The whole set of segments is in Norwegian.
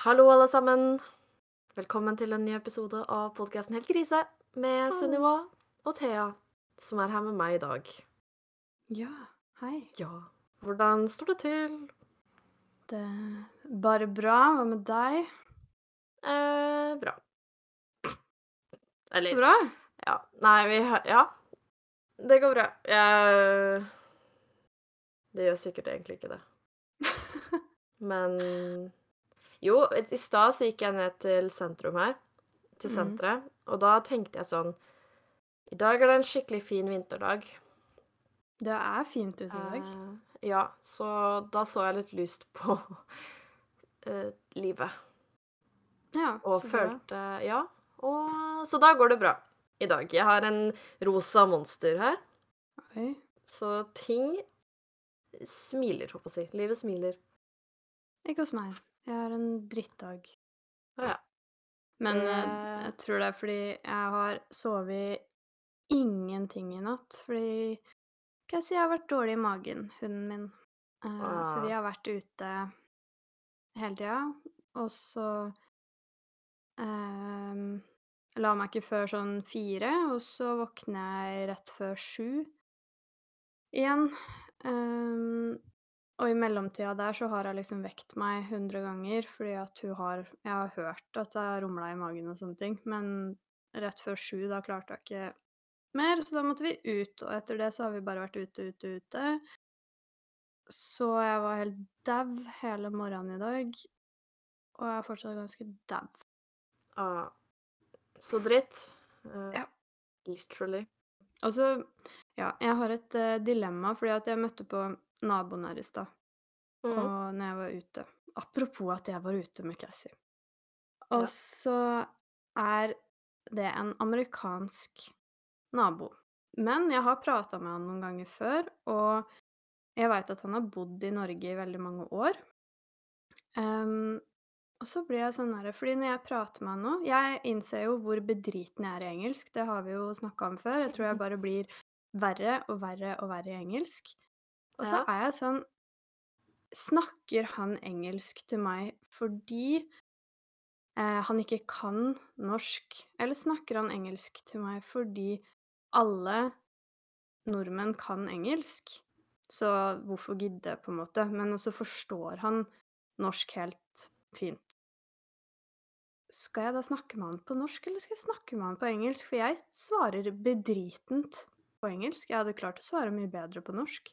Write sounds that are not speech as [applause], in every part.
Hallo, alle sammen. Velkommen til en ny episode av podkasten Helt krise med Sunniva og Thea, som er her med meg i dag. Ja, hei. Ja, hvordan står det til? Det er bare bra. Hva med deg? Eh, bra. Eller Så bra. Ja. Nei, vi Ja. Det går bra. Jeg Det gjør sikkert egentlig ikke det. [laughs] Men Jo, i stad så gikk jeg ned til sentrum her, til senteret, mm. og da tenkte jeg sånn I dag er det en skikkelig fin vinterdag. Det er fint ute i dag. Uh, ja, så da så jeg litt lyst på uh, [laughs] livet. Ja, Og så bra. Ja. Og, så da går det bra i dag. Jeg har en rosa monster her, Oi. så ting smiler, håper jeg å si. Livet smiler. Ikke hos meg. Jeg har en drittdag. Å ja. Men Det- eh, jeg tror det er fordi jeg har sovet ingenting i natt. Fordi Hva jeg si, jeg har vært dårlig i magen, hunden min. Eh, Så Ah. vi har vært ute hele tida. Og så eh, La meg ikke før sånn fire, og så våkner jeg rett før sju igjen. Eh, og i mellomtida der så har hun liksom vekt meg 100 ganger, fordi at hun har Jeg har hørt at det har rumla i magen og sånne ting, men rett før sju, da klarte jeg ikke mer, så da måtte vi ut. Og etter det så har vi bare vært ute, ute, ute. Så jeg var helt dau hele morgenen i dag. Og jeg er fortsatt ganske dau. Ah, så dritt. Uh, Ja. Literally. Og så Ja, jeg har et uh, dilemma, fordi at jeg møtte på naboen her i stad. mm. Og når jeg var ute Apropos at jeg var ute med Cassie. Og Ja. så er det en amerikansk nabo. Men jeg har prata med han noen ganger før, og jeg veit at han har bodd i Norge i veldig mange år. Um, og så blir jeg sånn herre Fordi når jeg prater med han nå Jeg innser jo hvor bedriten jeg er i engelsk, det har vi jo snakka om før. Jeg tror jeg [laughs] bare blir verre og verre og verre i engelsk. Og så Ja. er jeg sånn Snakker han engelsk til meg fordi eh, han ikke kan norsk, eller snakker han engelsk til meg fordi alle nordmenn kan engelsk? Så hvorfor gidde, på en måte? Men også forstår han norsk helt fint. Skal jeg da snakke med han på norsk, eller skal jeg snakke med han på engelsk? For jeg svarer bedritent på engelsk. Jeg hadde klart å svare mye bedre på norsk.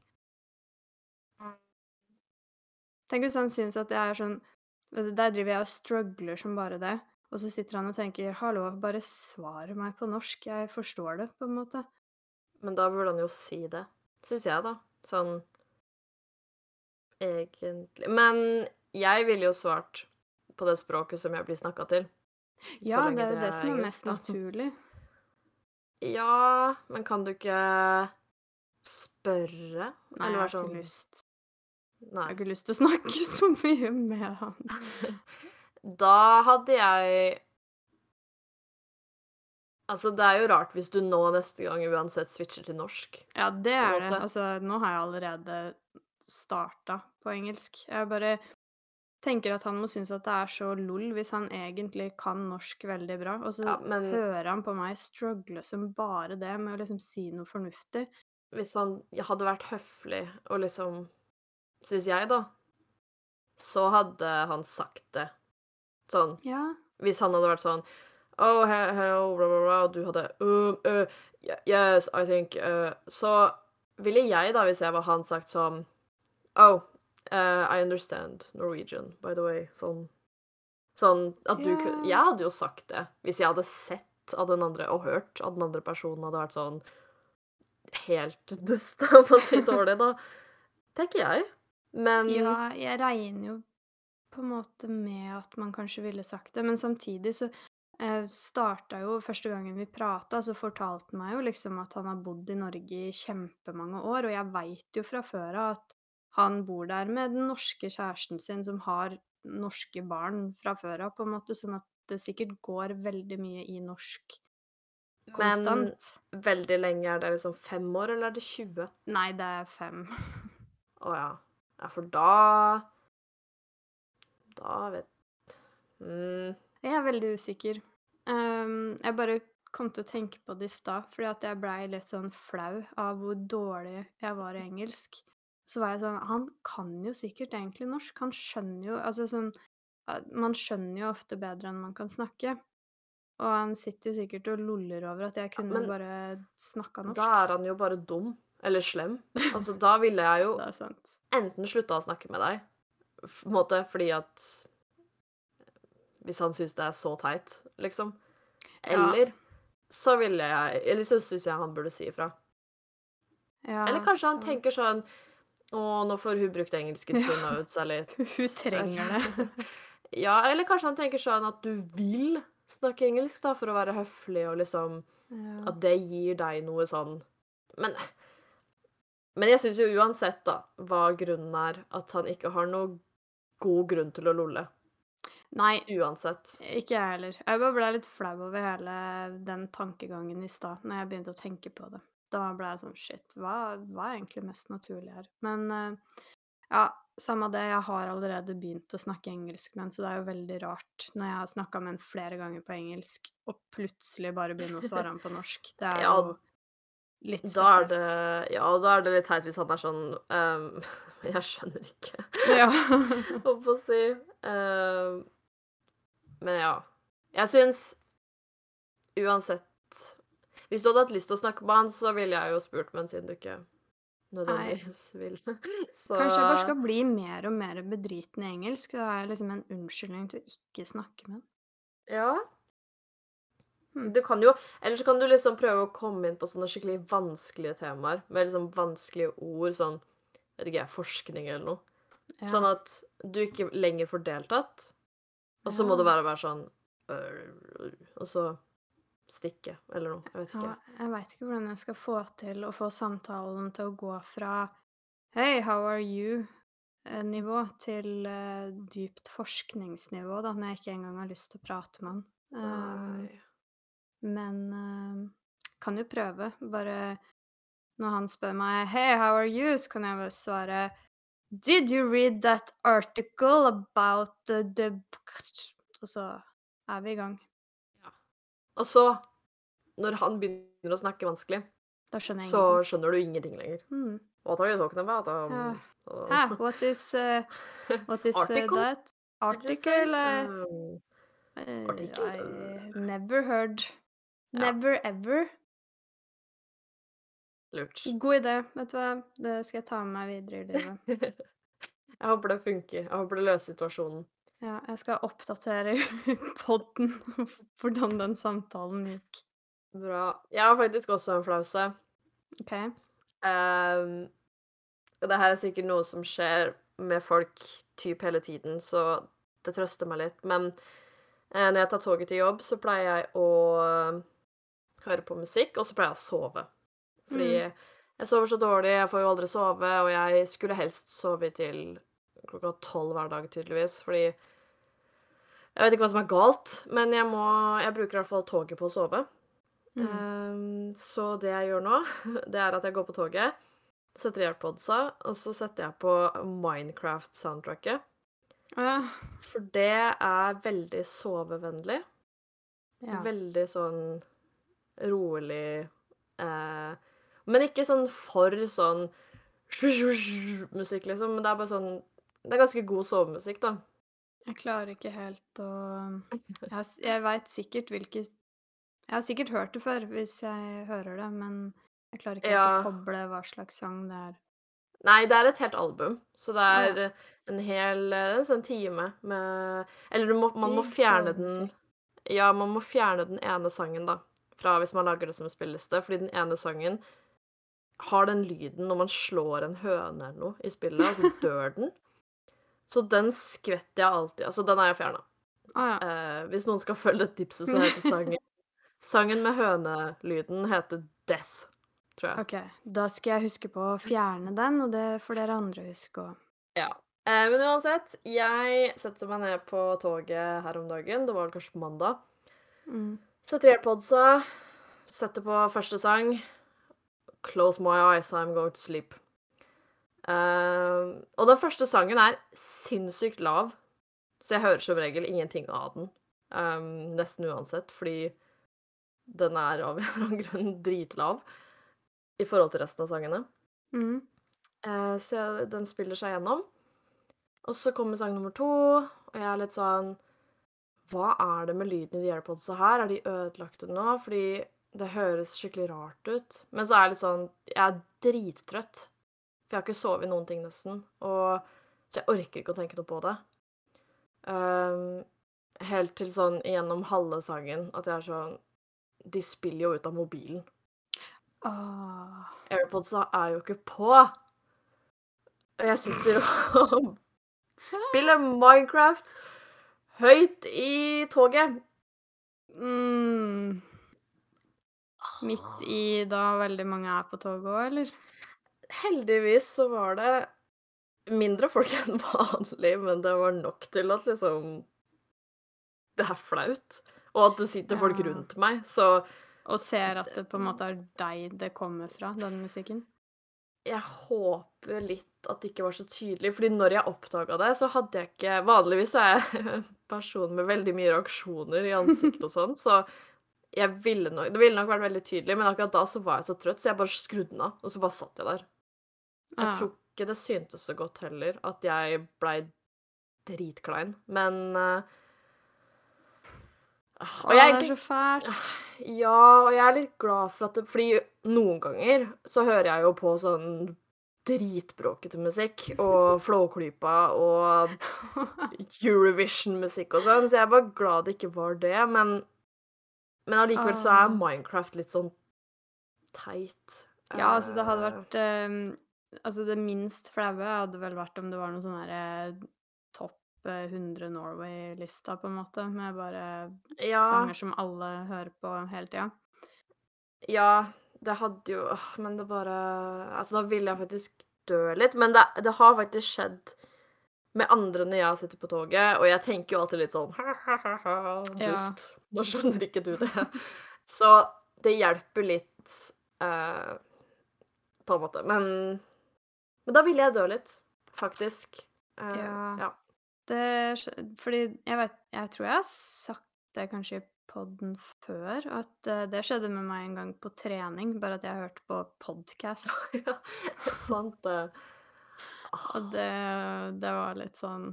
Tenk hvis han syns at jeg er sånn du, Der driver jeg og struggler som bare det, og så sitter han og tenker 'hallo, bare svar meg på norsk, jeg forstår det', på en måte. Men da burde han jo si det, syns jeg, da. Sånn egentlig Men jeg ville jo svart på det språket som jeg blir snakka til. Ja, det er jo det som er mest naturlig. Ja, men kan du ikke spørre? Nei, Eller jeg har ikke sånn ikke lyst. Jeg har ikke lyst til å snakke [laughs] så mye med han. [laughs] Da hadde jeg Altså, det er jo rart hvis du nå neste gang uansett switcher til norsk. Ja, det er det. Altså, nå har jeg allerede starta på engelsk. Jeg bare tenker at han må synes at det er så lol hvis han egentlig kan norsk veldig bra, og så Ja, men- hører han på meg struggle som bare det med å liksom si noe fornuftig. Hvis han hadde vært høflig og liksom Syns jeg, da. Så hadde han sagt det. Sånn Ja. Hvis han hadde vært sånn Oh, hello, blah, blah, blah, og du hadde um, uh, Yes, I think uh, Så ville jeg, da, hvis jeg var han, sagt sånn Oh, uh, I understand Norwegian, by the way. Sånn Sånn at du yeah. kunne Jeg hadde jo sagt det hvis jeg hadde sett av den andre, og hørt at den andre personen hadde vært sånn helt [laughs] dust, på å si dårlig, da. Tenker jeg. Men Ja, jeg regner jo på en måte med at man kanskje ville sagt det, men samtidig så eh, starta jo Første gangen vi prata, så fortalte han meg jo liksom at han har bodd i Norge i kjempemange år, og jeg veit jo fra før av at han bor der med den norske kjæresten sin, som har norske barn fra før av, på en måte, sånn at det sikkert går veldig mye i norsk Konstant. Men veldig lenge, er det liksom fem år, eller er det 20? Nei, det er fem. Å ja. Ja, for da Da vet mm, Jeg er veldig usikker. Um, jeg bare kom til å tenke på det i stad, fordi at jeg blei litt sånn flau av hvor dårlig jeg var i engelsk. Så var jeg sånn Han kan jo sikkert egentlig norsk. Han skjønner jo Altså sånn Man skjønner jo ofte bedre enn man kan snakke. Og han sitter jo sikkert og loller over at jeg kunne men bare snakka norsk. da er han jo bare dum. Eller slem. Altså, da ville jeg jo [laughs] Det er sant. Enten slutta å snakke med deg, på en måte, fordi at Hvis han syns det er så teit, liksom. Ja. Eller så ville jeg Eller så syns jeg han burde si ifra. Ja, Eller kanskje han tenker sånn Å, nå får hun brukt engelsken [laughs] sin og ut seg litt. Hun trenger det. [laughs] ja, eller kanskje han tenker sånn at du vil snakke engelsk, da, for å være høflig, og liksom Ja. At det gir deg noe sånn Men Men jeg syns jo uansett, da, hva grunnen er, at han ikke har noe god grunn til å lolle. Nei, Uansett. ikke jeg heller. Jeg bare ble litt flau over hele den tankegangen i stad, når jeg begynte å tenke på det. Da ble jeg sånn shit, hva, hva er egentlig mest naturlig her? Men eh, ja, samme det, jeg har allerede begynt å snakke engelsk med en, så det er jo veldig rart når jeg har snakka med en flere ganger på engelsk, og plutselig bare begynne å svare han på norsk. Det er Ja, jo spesielt. Da er det Ja, da er det litt teit hvis han er sånn um, [laughs] Jeg skjønner ikke, Ja. [laughs] holdt på å si. Um, men ja. Jeg syns uansett Hvis du hadde hatt lyst til å snakke med han, så ville jeg jo spurt, men siden du ikke nødvendigvis vil [laughs] så Kanskje jeg bare skal bli mer og mer bedriten i engelsk, Da er jeg liksom en unnskyldning til å ikke snakke med han. Ja. Hmm. Du kan jo Eller så kan du liksom prøve å komme inn på sånne skikkelig vanskelige temaer, med liksom vanskelige ord, sånn Vet ikke jeg, forskning eller noe. Ja. Sånn at du ikke lenger får deltatt, og så må Ja. det bare være sånn øh, Og så stikke, eller noe. Jeg vet ikke. Ja, jeg veit ikke hvordan jeg skal få til å få samtalen til å gå fra Hei, how are you-nivå til uh, dypt forskningsnivå, da, når jeg ikke engang har lyst til å prate med han. Um. Men uh, kan jo prøve. Bare når han spør meg Hey, how are you? så kan jeg bare svare Did you read that article about the, the Og så er vi i gang. Og så, når han begynner å snakke vanskelig, skjønner så ingenting. skjønner du ingenting lenger. Mm. Det Ja. Hæ? What is, uh, [laughs] what is uh, that? Article? Uh, Um, article? I never heard. Never ever. lurt. God idé. Vet du hva? Det skal jeg ta med meg videre i livet. [laughs] Jeg håper det funker. Jeg håper det løser situasjonen. Ja, jeg skal oppdatere [laughs] podden hvordan den samtalen gikk. Bra. Jeg har faktisk også en flause. OK? Um, og det her er sikkert noe som skjer med folk typ hele tiden, så det trøster meg litt. Men uh, når jeg tar toget til jobb, så pleier jeg å høre på musikk, og så pleier jeg å sove. Fordi jeg sover så dårlig, jeg får jo aldri sove, og jeg skulle helst sove til klokka tolv hver dag, tydeligvis, fordi Jeg vet ikke hva som er galt, men jeg må Jeg bruker i hvert fall toget på å sove. Mm. Um, så det jeg gjør nå, [laughs] det er at jeg går på toget, setter i AirPodsa, og så setter jeg på Minecraft-soundtracket. Ja. For det er veldig sovevennlig. ja. Veldig sånn rolig eh, Men ikke sånn for sånn musikk, liksom. Men det er bare sånn Det er ganske god sovemusikk, da. Jeg klarer ikke helt å Jeg, jeg veit sikkert hvilke Jeg har sikkert hørt det før hvis jeg hører det, men jeg klarer ikke Ja. å koble hva slags sang det er. Nei, det er et helt album, så det er er en hel en sånn time med Eller du må, man må fjerne den. Ja, man må fjerne den ene sangen, da, fra hvis man lager det som spilleliste, fordi den ene sangen har den lyden når man slår en høne eller noe i spillet, og så [laughs] dør den. Så den skvetter jeg alltid Altså, den har jeg fjerna. Ah, ja. Eh, hvis noen skal følge det tipset, så heter sangen [laughs] Sangen med hønelyden heter Death, tror jeg. OK. Da skal jeg huske på å fjerne den, og det får dere andre huske òg. Ja. Eh, men uansett, jeg setter meg ned på toget her om dagen. Det var vel kanskje på mandag. Mm. Setter airpodsa, setter på første sang. Close my eyes, I'm going to sleep. Uh, og den første sangen er sinnssykt lav. Så jeg hører som regel ingenting av den. Um, nesten uansett, fordi den er av en eller annen grunn dritlav i forhold til resten av sangene. Mm. Uh, så den spiller seg gjennom. Og så kommer sang nummer to, og jeg er litt sånn Hva er det med lyden i de airpodsa her? Er de ødelagte nå? Fordi det høres skikkelig rart ut. Men så er jeg litt sånn Jeg er drittrøtt. For jeg har ikke sovet noen ting, nesten. Og, så jeg orker ikke å tenke noe på det. Um, helt til sånn gjennom halve sangen at jeg er sånn De spiller jo ut av mobilen. Oh. AirPodsa er jo ikke på. Og jeg sitter og [laughs] spiller Minecraft høyt i toget. Mm. Midt i da veldig mange er på toget òg, eller? Heldigvis så var det mindre folk enn vanlig, men det var nok til at liksom Det er flaut. Og at det sitter folk rundt meg, så Og ser at det på en måte er deg det kommer fra, den musikken? Jeg håper litt at det ikke var så tydelig, fordi når jeg oppdaga det, så hadde jeg ikke Vanligvis så er jeg [laughs] en person med veldig mye reaksjoner i ansiktet og sånn, så jeg ville nok Det ville nok vært veldig tydelig, men akkurat da så var jeg så trøtt, så jeg bare skrudde den av, og så bare satt jeg der. Jeg Ja. tror ikke det syntes så godt heller at jeg blei dritklein, men eh, Og jeg det er så fælt. Ja, og jeg er litt glad for at det Fordi noen ganger så hører jeg jo på sånn dritbråkete musikk og Flåklypa og Eurovision-musikk og sånn, så jeg bare glad det ikke var det, men Men allikevel så er Ah. Minecraft litt sånn teit. Ja, altså, det hadde Eh, vært um, Altså, det minst flaue hadde vel vært om det var noe sånn derre topp eh, 100 Norway-lista, på en måte, med bare Ja. sanger som alle hører på hele tida. Ja, det hadde jo Men det bare Altså, da ville jeg faktisk dø litt. Men det, det har faktisk skjedd med andre når jeg sitter på toget, og jeg tenker jo alltid litt sånn ha-ha-ha, Ja. dust. Nå skjønner ikke du det. Så det hjelper litt eh, på en måte. Men, men da ville jeg dø litt, faktisk. Eh, Ja. ja. Det Fordi jeg vet Jeg tror jeg har sagt det kanskje i podden før, at eh, det skjedde med meg en gang på trening, bare at jeg hørte på podkast. [laughs] ja, det er sant det. Og det, det var litt sånn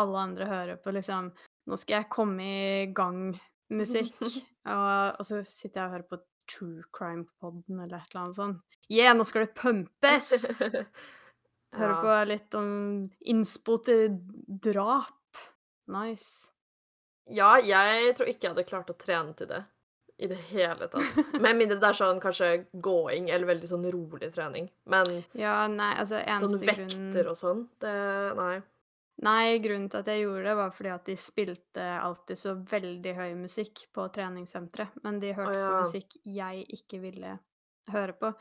Alle andre hører på liksom Nå skal jeg komme i gang-musikk. [laughs] og, og så sitter jeg og hører på True Crime-podden eller et eller annet sånt. Yeah, nå skal det pumpes! [laughs] Hører Ja. på litt om innspo til drap. Nice. Ja, jeg tror ikke jeg hadde klart å trene til det i det hele tatt. [laughs] Med mindre det er sånn kanskje gåing eller veldig sånn rolig trening. Men Ja, nei, altså sånn vekter og sånn, det Nei. Nei, grunnen til at jeg gjorde det, var fordi at de spilte alltid så veldig høy musikk på treningssenteret. Men de hørte ja. på musikk jeg ikke ville høre på.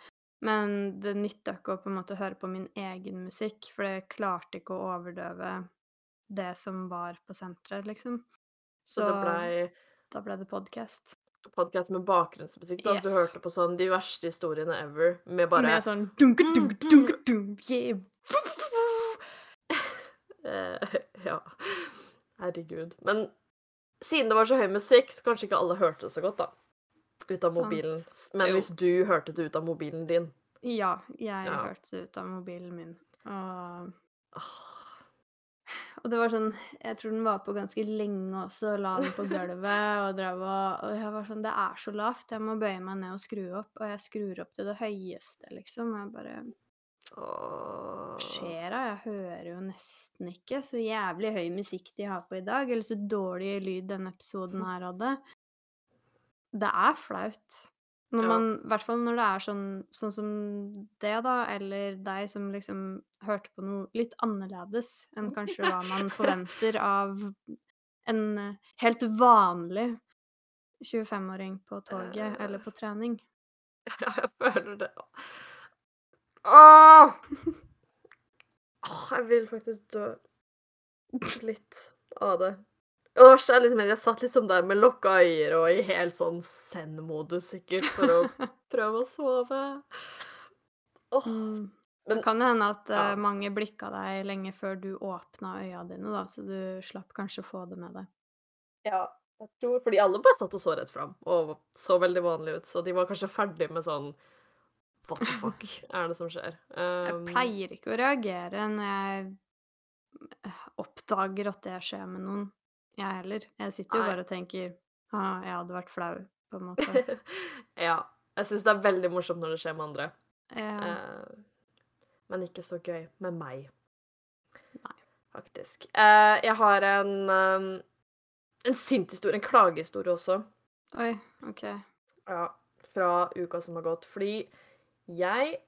Men det nytta ikke å på en måte høre på min egen musikk, for det klarte ikke å overdøve det som var på senteret, liksom. Så Så det blei da ble det podkast. podkast med bakgrunnsmusikk. Da, så du hørte på sånn de verste historiene ever, med bare Med sånn dunk, dunk, dunk, dunk, yeah. eh, [laughs] Ja. Herregud. Men siden det var så høy musikk, så kanskje ikke alle hørte det så godt, da. Ut av Sant. mobilen. Men Jo. hvis du hørte det ut av mobilen din Ja, jeg Ja. hørte det ut av mobilen min. Og ah, Og det var sånn Jeg tror den var på ganske lenge også, og la den på gulvet og drev og Og jeg var sånn Det er så lavt, jeg må bøye meg ned og skru opp. Og jeg skrur opp til det høyeste, liksom. Og jeg bare. Hva skjer da? Jeg hører jo nesten ikke. Så jævlig høy musikk de har på i dag. Eller så dårlig lyd denne episoden her hadde. Det er flaut. Når man, I hvert fall når det er sånn, sånn som det, da, eller deg som liksom hørte på noe litt annerledes enn kanskje hva man [laughs] forventer av en eh, helt vanlig 25-åring på toget eller på trening. Ja, jeg føler det. Åh! [laughs] Åh, jeg vil faktisk dø litt av det. Det er liksom jeg satt liksom der med lukka øyer og i helt sånn zen-modus sikkert for å [laughs] prøve å sove. Oh. Mm. Det kan hende at, Ja. eh, mange blikka deg lenge før du åpna øya dine, da, så du slapp kanskje å få det med deg. Ja, jeg tror fordi alle bare satt og så rett fram, og så veldig vanlig ut, så de var kanskje ferdig med sånn What the fuck [laughs] er det som skjer? Jeg Um, pleier ikke å reagere når jeg eh, oppdager at det skjer med noen, jeg heller. Jeg sitter jo Nei. bare og tenker ha, jeg hadde vært flau, på en måte. [laughs] Ja. Jeg syns det er veldig morsomt når det skjer med andre, Ja. Uh, men ikke så gøy med meg. Nei. Faktisk. Uh, jeg har en um, en sint historie, en klagehistorie også. Oi, OK. Ja, fra uka som har gått. Fordi jeg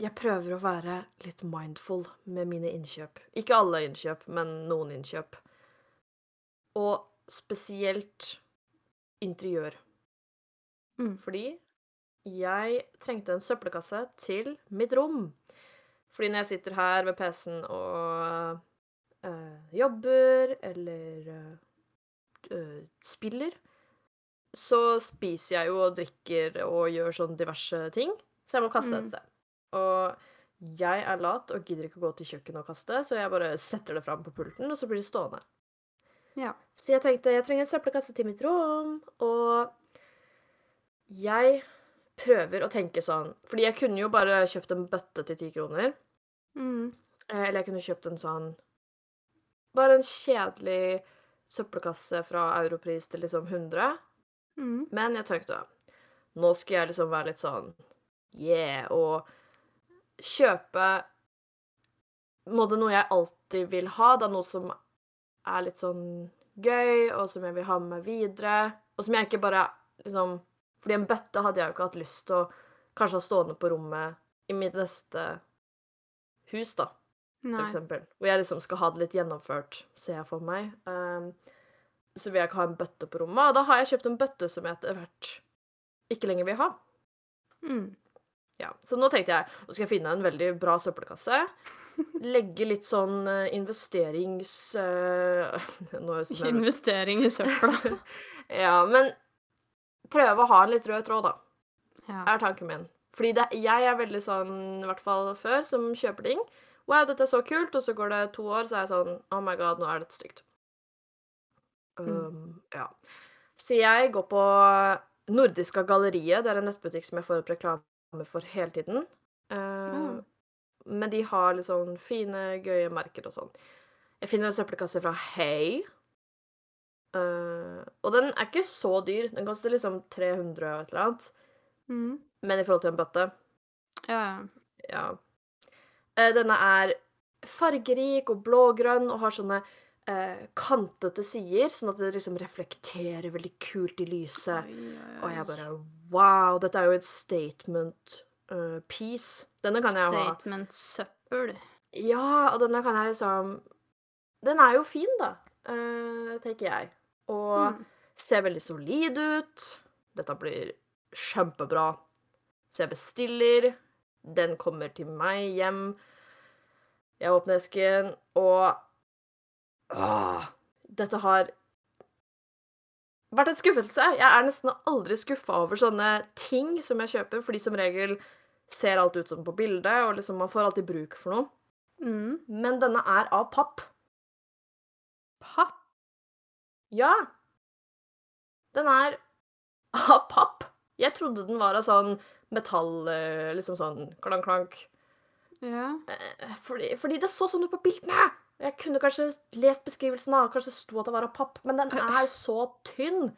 Jeg prøver å være litt mindful med mine innkjøp. Ikke alle innkjøp, men noen innkjøp. Og spesielt interiør. Mm. Fordi jeg trengte en søppelkasse til mitt rom. Fordi når jeg sitter her ved PC-en og øh, jobber eller øh, spiller, så spiser jeg jo og drikker og gjør sånn diverse ting, så jeg må kaste Mm. et sted. Og jeg er lat og gidder ikke å gå til kjøkkenet og kaste, så jeg bare setter det fram på pulten, og så blir det stående. Ja. Så jeg tenkte jeg trenger en søppelkasse til mitt rom, og jeg prøver å tenke sånn Fordi jeg kunne jo bare kjøpt en bøtte til ti kroner. Mm. Eh, Eller jeg kunne kjøpt en sånn Bare en kjedelig søppelkasse fra Europris til liksom 100. Mm. Men jeg tenkte nå skal jeg liksom være litt sånn yeah, og kjøpe Må noe jeg alltid vil ha, da noe som er litt sånn gøy, og som jeg vil ha med meg videre, og som jeg ikke bare liksom Fordi en bøtte hadde jeg jo ikke hatt lyst til å kanskje ha stående på rommet i mitt neste hus, da for Nei. eksempel. Hvor jeg liksom skal ha det litt gjennomført, ser jeg for meg. Um, så vil jeg ikke ha en bøtte på rommet, og da har jeg kjøpt en bøtte som jeg etter hvert ikke lenger vil ha. Mm. Ja, Så nå tenkte jeg nå skal jeg finne en veldig bra søppelkasse. Legge litt sånn eh, investerings... eh, [laughs] nå det som Investering i søpla. [laughs] Ja, men prøve å ha en litt rød tråd, da. Ja. er tanken min. Fordi det, jeg er veldig sånn, i hvert fall før, som kjøper ting. Wow, dette er så kult, og så går det to år, så er jeg sånn Oh my god, nå er dette stygt. Um, Mm. Ja. Så jeg går på Nordiska Galleriet. Det er en nettbutikk som jeg får opp reklame for hele tiden. Uh, Ah. Men de har sånn fine, gøye merker og sånn. Jeg finner en søppelkasse fra Hey. Uh, og den er ikke så dyr. Den koster liksom 300 og et eller annet. Mm. Men i forhold til en bøtte Ja, ja. Eh, Denne er fargerik og blågrønn og har sånne uh, kantete sider, sånn at det liksom reflekterer veldig kult i lyset. Oi, oi, Og jeg oi. bare Wow, dette er jo et statement eh, peace. Denne kan jeg jo ha. Statement søppel. Ja, og denne kan jeg liksom Den er jo fin, da, uh, tenker jeg. Og Mm. ser veldig solid ut. Dette blir kjempebra. Så jeg bestiller. Den kommer til meg hjem. Jeg åpner esken, og Åh, Dette har vært en skuffelse. Jeg er nesten aldri skuffa over sånne ting som jeg kjøper, fordi som regel ser alt ut som på bildet, og liksom man får alltid bruk for noe. Mm. Men denne er av papp. Papp. Ja. Den er av papp. Jeg trodde den var av sånn metall, eh, liksom sånn klank-klank. Ja. Eh, Fordi, fordi det så sånn ut på bildene! Jeg kunne kanskje lest beskrivelsen av, kanskje det sto at det var av papp, men den er så tynn.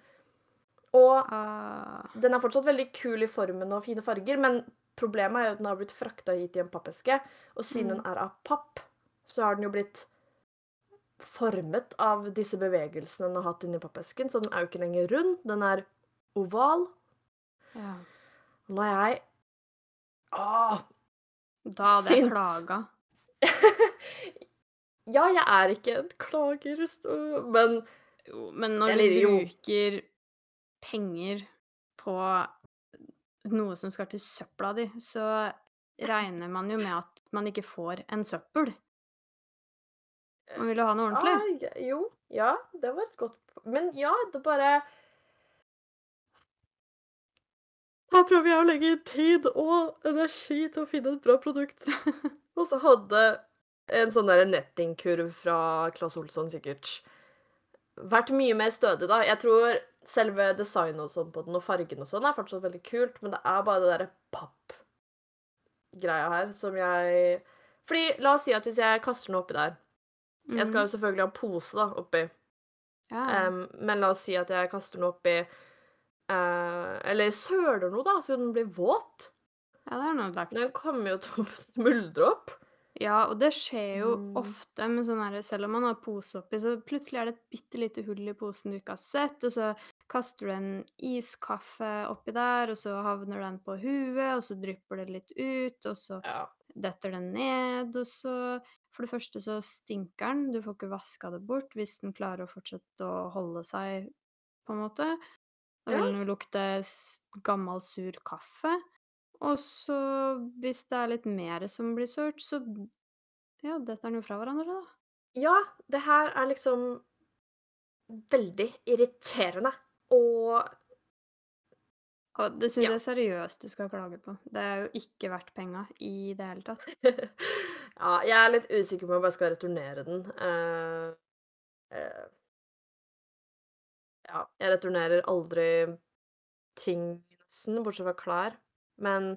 Og uh. den er fortsatt veldig kul i formen og fine farger, men problemet er jo at den har blitt frakta hit i en pappeske, og siden Mm. den er av papp, så har den jo blitt formet av disse bevegelsene den har hatt inni pappesken, så den er jo ikke lenger rund, den er oval. ja. Nå er jeg Åh! Da hadde jeg Sint. klaga. [laughs] Ja, jeg er ikke en klager, men Jo, men når du bruker penger på noe som skal til søpla di, så regner man jo med at man ikke får en søppel. Man vil jo ha noe ordentlig. Ja, ja, jo. Ja, det var et godt Men ja, det bare Her prøver jeg å legge tid og energi til å finne et bra produkt. [laughs] Og så hadde en sånn der nettingkurv fra Claes Olsson sikkert vært mye mer stødig, da. Jeg tror selve designet og sånn på den, og fargen og sånn, er fortsatt veldig kult, men det er bare det derre pappgreia her som jeg Fordi la oss si at hvis jeg kaster den oppi der Jeg skal Mhm. jo selvfølgelig ha pose, da, oppi. Ja. um, men la oss si at jeg kaster den oppi uh, Eller søler noe, da, så den blir våt. ja, det er noe lagt. Den kommer jo til å [laughs] smuldre opp. Ja, og det skjer jo Mm. ofte med sånn herre Selv om man har pose oppi, så plutselig er det et bitte lite hull i posen du ikke har sett, og så kaster du en iskaffe oppi der, og så havner den på huet, og så drypper det litt ut, og så Ja. detter den ned, og så For det første så stinker den, du får ikke vaska det bort hvis den klarer å fortsette å holde seg, på en måte. Da Ja. vil den jo lukte s gammel, sur kaffe. Og så, hvis det er litt mer som blir sølt, så ja, detter den jo fra hverandre, da. ja, det her er liksom veldig irriterende. Og Og det syns Ja. jeg seriøst du skal klage på. Det er jo ikke verdt penga i det hele tatt. [laughs] Ja, jeg er litt usikker på om jeg bare skal returnere den. Uh, uh, ja, jeg returnerer aldri ting nesten, bortsett fra klær. Men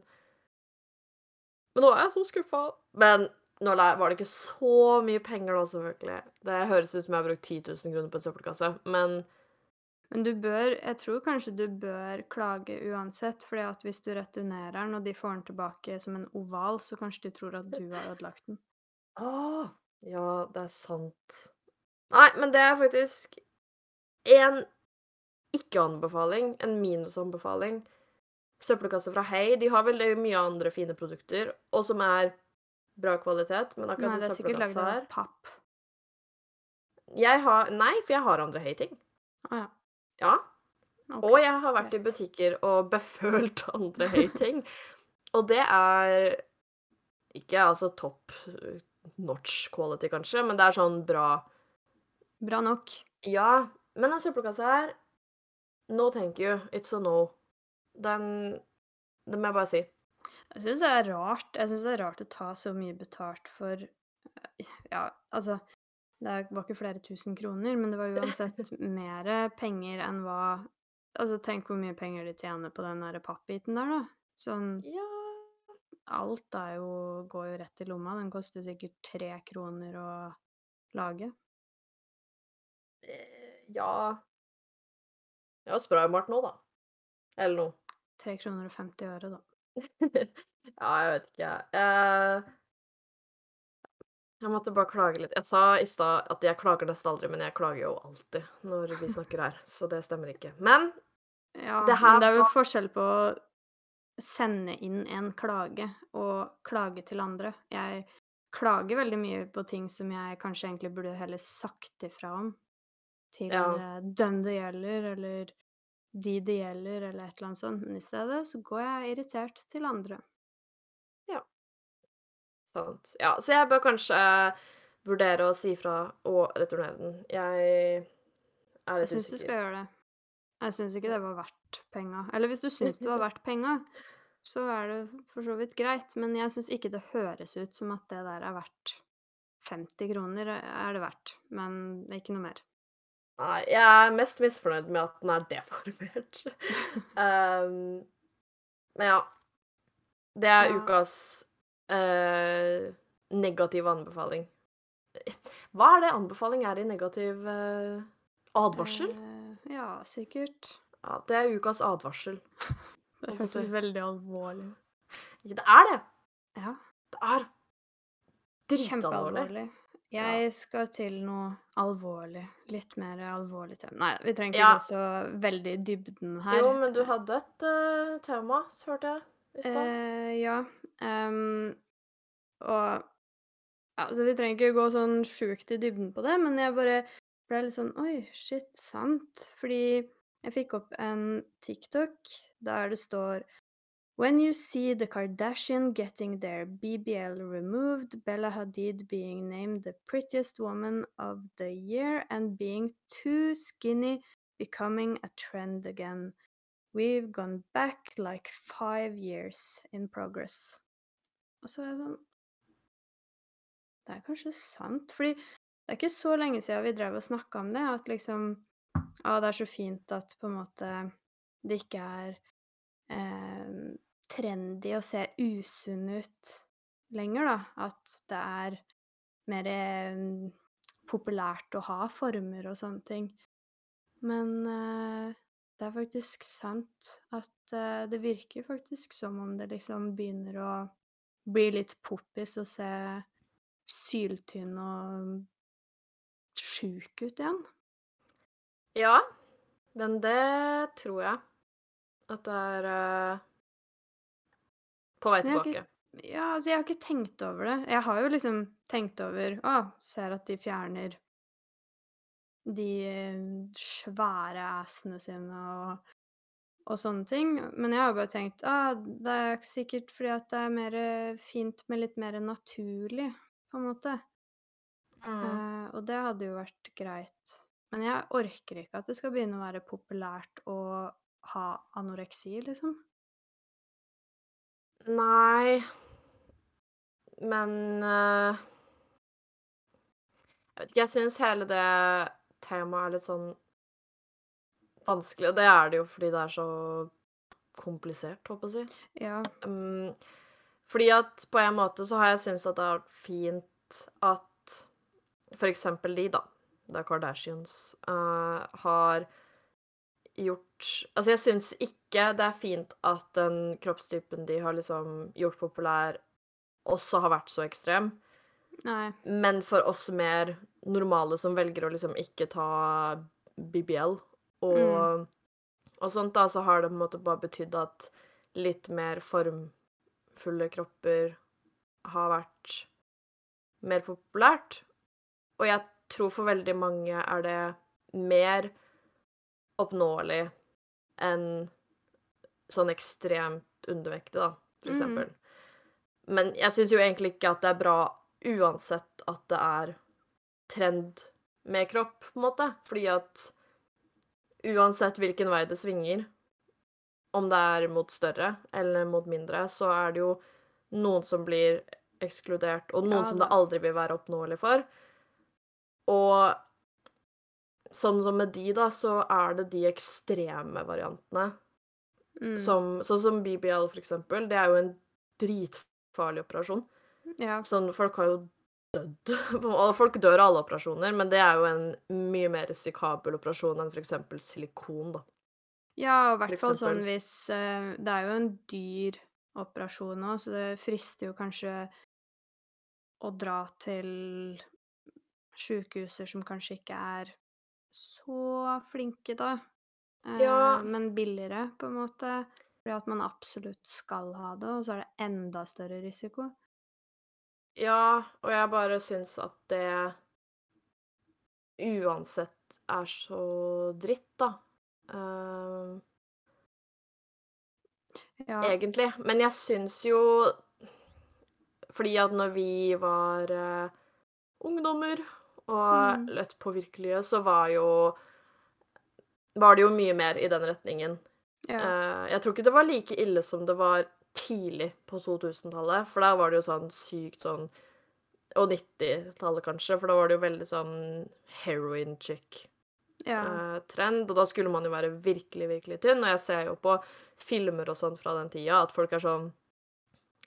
Men nå er jeg så skuffa. Men nå var det ikke så mye penger da, selvfølgelig. Det høres ut som jeg har brukt 10 000 kroner på en søppelkasse, men Men du bør Jeg tror kanskje du bør klage uansett, fordi at hvis du returnerer den, og de får den tilbake som en oval, så kanskje de tror at du har ødelagt den. Åh, ja, det er sant. Nei, men det er faktisk en ikke-anbefaling, en minusanbefaling. Søppelkasse fra Hei, de har veldig mye andre fine produkter, og som er bra kvalitet, men Nei, akkurat det i er sikkert lagd av papp. Jeg har Nei, for jeg har andre Hei-ting. Å ja. Ja. Okay. Og jeg har vært i butikker og [laughs] befølt andre [laughs] Hei-ting. og det er ikke altså topp notch quality, kanskje, men det er sånn bra Bra nok. Ja, men den søppelkassa her No thank you. It's a no. Den Det må jeg bare si. Jeg syns det er rart. Jeg syns det er rart å ta så mye betalt for eh, Ja, altså Det var ikke flere tusen kroner, men det var [laughs] uansett mer penger enn hva Altså, tenk hvor mye penger de tjener på den der pappbiten der, da. Sånn Ja Alt er jo går jo rett i lomma. Den koster sikkert tre kroner å lage. Ja Ja Jeg har spraymalt nå, da. Eller noe. Tre kroner og 50 øre, da. [laughs] ja, jeg vet ikke, jeg. Eh, jeg måtte bare klage litt. Jeg sa i stad at jeg klager nesten aldri, men jeg klager jo alltid når vi [laughs] snakker her, så det stemmer ikke. Men Ja, Det her men det er jo forskjell på å sende inn en klage og klage til andre. Jeg klager veldig mye på ting som jeg kanskje egentlig burde heller sagt ifra om til Ja. eh, den det gjelder, eller de det gjelder, eller et eller annet sånt. Men i stedet så går jeg irritert til andre. Sant. Ja, så jeg bør kanskje vurdere å si fra og returnere den. Jeg er Jeg syns du skal gjøre det. Jeg syns ikke det var verdt penga. Eller hvis du syns det var verdt penga, så er det for så vidt greit, men jeg syns ikke det høres ut som at det der er verdt 50 kroner, er det verdt, men ikke noe mer. Nei, jeg er mest misfornøyd med at den er deformert. um, [laughs] men ja. Det er Ja. ukas uh, negative anbefaling. Hva er det anbefaling er i negativ uh, advarsel? Uh, ja, sikkert. Ja, det er ukas advarsel. [laughs] Det si. veldig alvorlig ut. Ja, det er det! Ja, Det er dritalvorlig. Jeg skal til noe alvorlig. Litt mer alvorlig tema. Nei, vi trenger ikke Ja. gå så veldig i dybden her. Jo, men du hadde et eh, tema, så hørte jeg i stad. Eh, ja. ehm, og Altså, vi trenger ikke gå sånn sjukt i dybden på det, men jeg bare ble litt sånn Oi, shit, sant? Fordi jeg fikk opp en TikTok der det står When you see the Kardashian getting their BBL removed, Bella Hadid being named the prettiest woman of the year, and being too skinny becoming a trend again. We've gone back like five years in progress. Og så er det sånn Det er kanskje sant, fordi det er ikke så lenge siden vi drev og snakka om det, at liksom Å, det er så fint at på en måte det ikke er eh, trendy å se usunn ut lenger, da. At det er mer eh, populært å ha former og sånne ting. Men eh, det er faktisk sant at eh, det virker faktisk som om det liksom begynner å bli litt poppis å se syltynn og sjuk ut igjen. Ja, men det tror jeg at det er eh, på vei tilbake. ikke Ja, altså, jeg har ikke tenkt over det. Jeg har jo liksom tenkt over Å, ser at de fjerner de eh, svære assene sine og og sånne ting. Men jeg har bare tenkt ah, det er sikkert fordi at det er mer fint med litt mer naturlig, på en måte. Mm. Eh, og det hadde jo vært greit. Men jeg orker ikke at det skal begynne å være populært å ha anoreksi, liksom. Nei Men uh, Jeg vet ikke, jeg syns hele det temaet er litt sånn vanskelig, og det er det jo fordi det er så komplisert, håper jeg å si. Ja. Um, fordi at på en måte så har jeg syntes at det har vært fint at for eksempel de, da, The Kardashians, uh, har gjort Altså, jeg syns ikke det er fint at den kroppstypen de har liksom gjort populær, også har vært så ekstrem. Nei. Men for oss mer normale som velger å liksom ikke ta BBL og, og sånt, da, så har det på en måte bare betydd at litt mer formfulle kropper har vært mer populært. Og jeg tror for veldig mange er det mer oppnåelig enn sånn ekstremt undervektig, da, for eksempel. eksempel. Men jeg syns jo egentlig ikke at det er bra uansett at det er trend med kropp, på en måte. Fordi at uansett hvilken vei det svinger, om det er mot større eller mot mindre, så er det jo noen som blir ekskludert, og noen Ja som det aldri vil være oppnåelig for. Og sånn som med de, da, så er det de ekstreme variantene. Mm. Som, sånn som BBL, for eksempel. Det er jo en dritfarlig operasjon. Ja. Sånn, folk har jo dødd. [laughs] Folk dør av alle operasjoner, men det er jo en mye mer risikabel operasjon enn for eksempel silikon, da. Ja, og i hvert fall sånn hvis eh, Det er jo en dyr operasjon òg, så det frister jo kanskje å dra til sjukehuser som kanskje ikke er så flinke, da. Eh, Ja. Men billigere, på en måte. Fordi at man absolutt skal ha det, og så er det enda større risiko. Ja, og jeg bare syns at det uansett er så dritt, da. Ehm, Ja. egentlig. Men jeg syns jo Fordi at når vi var uh, ungdommer og Mm. lett påvirkelige, så var jo Var det jo mye mer i den retningen. Ja. Eh, jeg tror ikke det var like ille som det var tidlig på 2000-tallet, for da var det jo sånn sykt sånn Og 90-tallet, kanskje, for da var det jo veldig sånn heroin chick ja. trend, og da skulle man jo være virkelig, virkelig tynn. Og jeg ser jo på filmer og sånn fra den tida at folk er sånn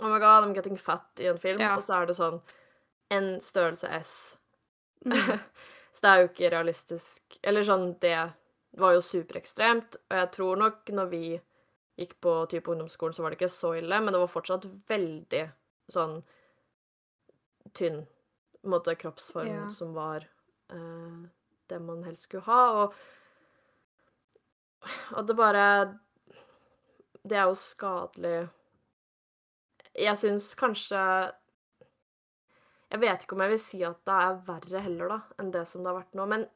Oh my god, I'm getting fat i en film, Ja. og så er det sånn en størrelse S. Mm. [laughs] så det er jo ikke realistisk. Eller sånn, det var jo superekstremt, og jeg tror nok når vi gikk på type ungdomsskolen, så var det ikke så ille, men det var fortsatt veldig sånn tynn på en måte kroppsform Ja. som var uh, det man helst skulle ha, og og det bare Det er jo skadelig Jeg syns kanskje Jeg vet ikke om jeg vil si at det er verre heller, da, enn det som det har vært nå, men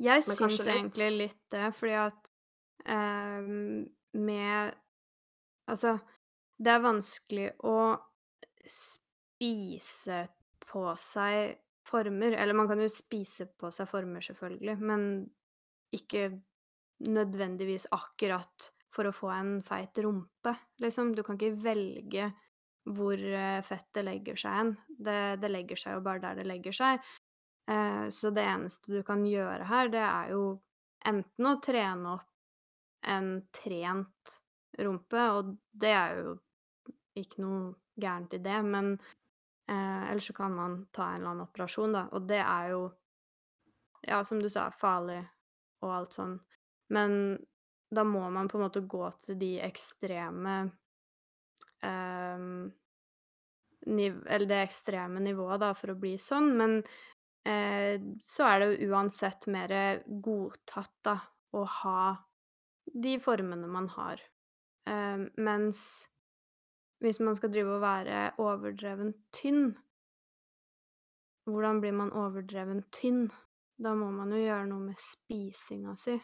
Jeg Men syns litt. egentlig litt det, fordi at ehm, med Altså, det er vanskelig å spise på seg former Eller man kan jo spise på seg former, selvfølgelig, men ikke nødvendigvis akkurat for å få en feit rumpe, liksom. Du kan ikke velge hvor eh, fettet legger seg hen. Det det legger seg jo bare der det legger seg. Eh, så det eneste du kan gjøre her, det er jo enten å trene opp en trent rumpe, og det er jo ikke noe gærent i det, men eh, eller så kan man ta en eller annen operasjon, da, og det er jo, ja, som du sa, farlig og alt sånn. Men da må man på en måte gå til de ekstreme ehm, niv eller det ekstreme nivået, da, for å bli sånn, men uh, så er det jo uansett mer godtatt, da, å ha de formene man har. Eh, mens hvis man skal drive og være overdreven tynn Hvordan blir man overdreven tynn? Da må man jo gjøre noe med spisinga si,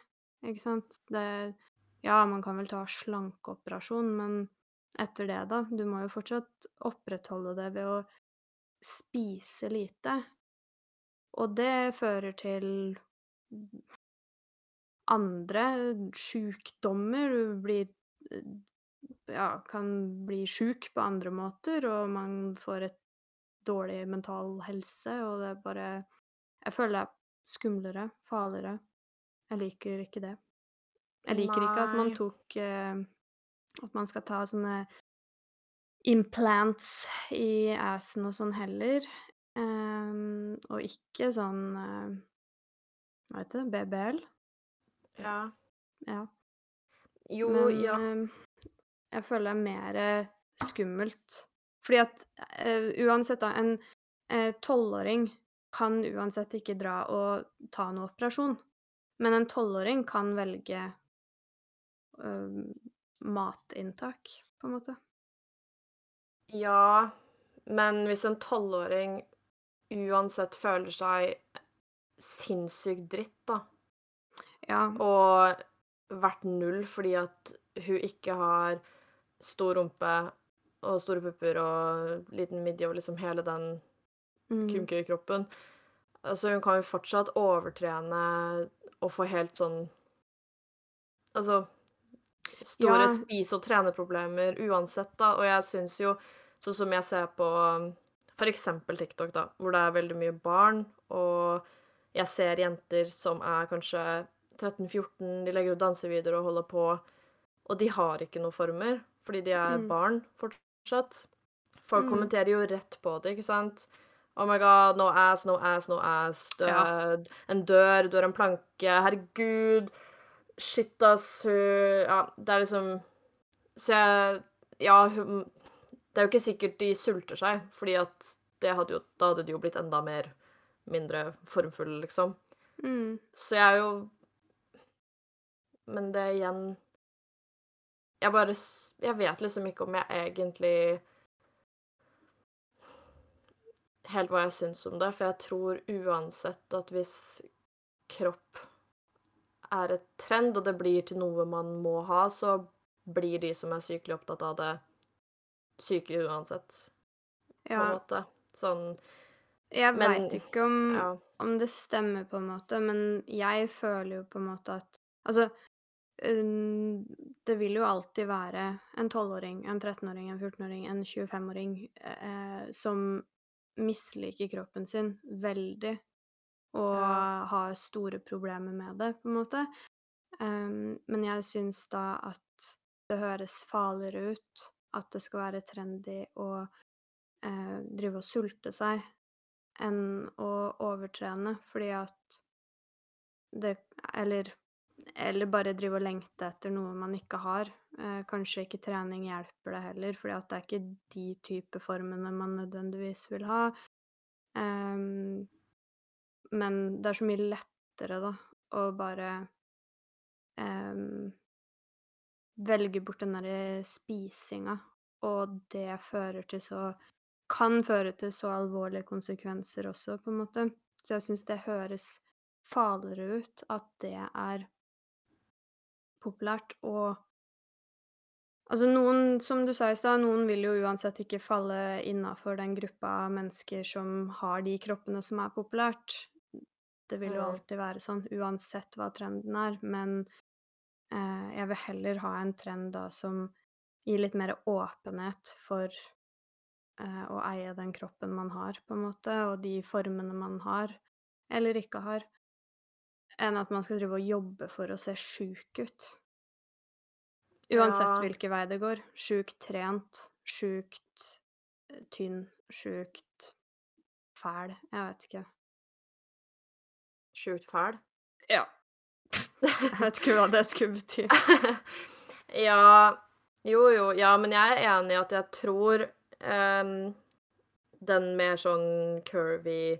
ikke sant? Det Ja, man kan vel ta slankeoperasjon, men etter det, da? Du må jo fortsatt opprettholde det ved å spise lite. Og det fører til andre sjukdommer. Du blir ja, kan bli sjuk på andre måter, og man får et dårlig mental helse, og det er bare Jeg føler det er skumlere, farligere. Jeg liker ikke det. Jeg liker ikke at man tok eh, At man skal ta sånne implants i assen og sånn heller. Um, og ikke sånn eh, Hva heter det? BBL? Ja. Ja. Jo, Men ja. eh, jeg føler det er mer skummelt. Fordi at uh, uansett, da, en tolvåring uh, kan uansett ikke dra og ta noe operasjon. Men en tolvåring kan velge eh, matinntak, på en måte. Ja, men hvis en tolvåring uansett føler seg sinnssykt dritt, da, Ja. og vært null fordi at hun ikke har stor rumpe og store pupper og liten midje og liksom hele den Mm. kumkøykroppen Altså, hun kan jo fortsatt overtrene og få helt sånn Altså Store Ja. spise- og treneproblemer uansett, da. Og jeg syns jo, sånn som jeg ser på for eksempel TikTok, da, hvor det er veldig mye barn, og jeg ser jenter som er kanskje 13-14, de legger ut dansevideoer og holder på, og de har ikke noen former, fordi de er Mm. barn fortsatt. Folk Mm. kommenterer jo rett på det, ikke sant? Oh my god, no ass, no ass, no ass. Du Ja. er en dør, du er en planke. Herregud. Shit, ass. Hun Ja, det er liksom Så jeg Ja, hun Det er jo ikke sikkert de sulter seg, fordi at det hadde jo Da hadde de jo blitt enda mer mindre formfulle, liksom. Mm. Så jeg er jo Men det er igjen Jeg bare Jeg vet liksom ikke om jeg egentlig Helt hva jeg syns om det, for jeg tror uansett at hvis kropp er et trend, og det blir til noe man må ha, så blir de som er sykelig opptatt av det, syke uansett, på en Ja. måte. Sånn Jeg veit ikke om Ja. om det stemmer, på en måte, men jeg føler jo på en måte at Altså, det vil jo alltid være en 12-åring, en 13-åring, en 14-åring, en 25-åring eh, som misliker kroppen sin veldig, og Ja. har store problemer med det, på en måte. Um, men jeg syns da at det høres farligere ut at det skal være trendy å uh, drive og sulte seg enn å overtrene, fordi at det Eller eller bare drive og lengte etter noe man ikke har. Eh, kanskje ikke trening hjelper det heller, fordi det er ikke de type formene man nødvendigvis vil ha. Ehm, men det er så mye lettere, da, å bare um, velge bort den derre spisinga, og det fører til så kan føre til så alvorlige konsekvenser også, på en måte. Så jeg syns det høres farligere ut at det er populært, og Altså, noen, som du sa i stad, noen vil jo uansett ikke falle innafor den gruppa mennesker som har de kroppene som er populært. Det vil jo alltid være sånn, uansett hva trenden er, men Eh, jeg vil heller ha en trend da som gir litt mer åpenhet for eh, å eie den kroppen man har, på en måte, og de formene man har eller ikke har, enn at man skal drive og jobbe for å se sjuk ut. Uansett Ja. hvilken vei det går. Sjukt trent, sjukt eh, tynn, sjukt fæl. Jeg vet ikke. Sjukt fæl. Ja. [laughs] Jeg vet ikke hva det skulle bety. [laughs] Ja Jo, jo. Ja, men jeg er enig i at jeg tror um, den mer sånn curvy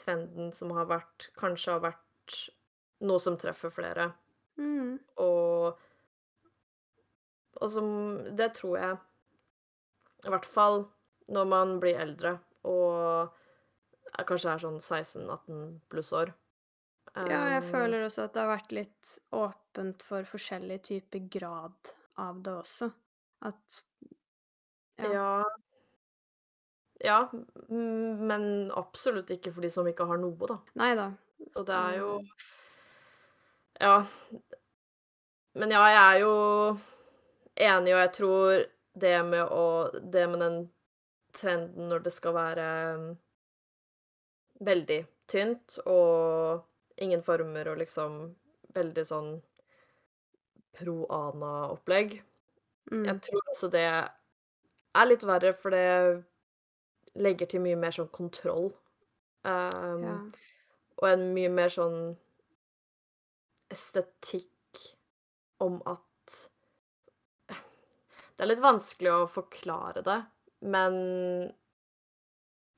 trenden som har vært kanskje har vært noe som treffer flere. Mm. Og og som Det tror jeg i hvert fall når man blir eldre og er kanskje er sånn 16-18 pluss år. Ja, jeg Um, føler også at det har vært litt åpent for forskjellig type grad av det også. At Ja. Ja. Ja, men absolutt ikke for de som ikke har noe, da. Nei da. Så det er jo. Ja. Men ja, jeg er jo enig, og jeg tror det med å Det med den trenden når det skal være veldig tynt og ingen former og liksom veldig sånn pro ana-opplegg. Mm. Jeg tror også det er litt verre, for det legger til mye mer sånn kontroll. Um, Ja. Og en mye mer sånn estetikk om at Det er litt vanskelig å forklare det, men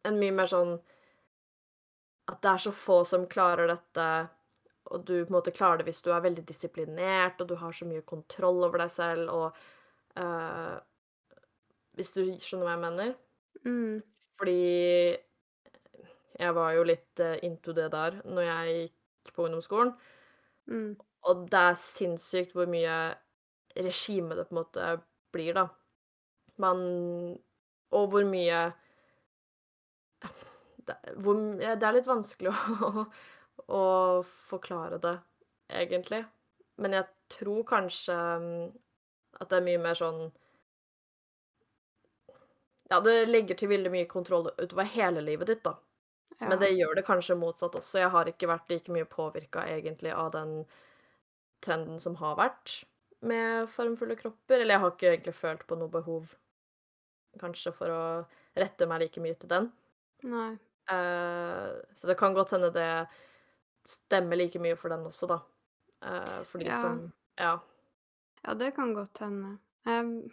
en mye mer sånn At det er så få som klarer dette, og du på en måte klarer det hvis du er veldig disiplinert, og du har så mye kontroll over deg selv, og uh, Hvis du skjønner hva jeg mener? Mm. Fordi jeg var jo litt eh, into det der når jeg gikk på ungdomsskolen, Mm. og det er sinnssykt hvor mye regime det på en måte blir, da. Man Og hvor mye det, er litt vanskelig [laughs] å, å forklare det, egentlig. Men jeg tror kanskje mm, at det er mye mer sånn Ja, det legger til veldig mye kontroll utover hele livet ditt, da. Ja. Men det gjør det kanskje motsatt også. Jeg har ikke vært like mye påvirka egentlig av den trenden som har vært med formfulle kropper. Eller jeg har ikke egentlig følt på noe behov kanskje for å rette meg like mye til den. Nei. Eh, så det kan godt hende det stemmer like mye for den også, da. Uh, for de Ja. som Ja. Ja, det kan godt hende. Um,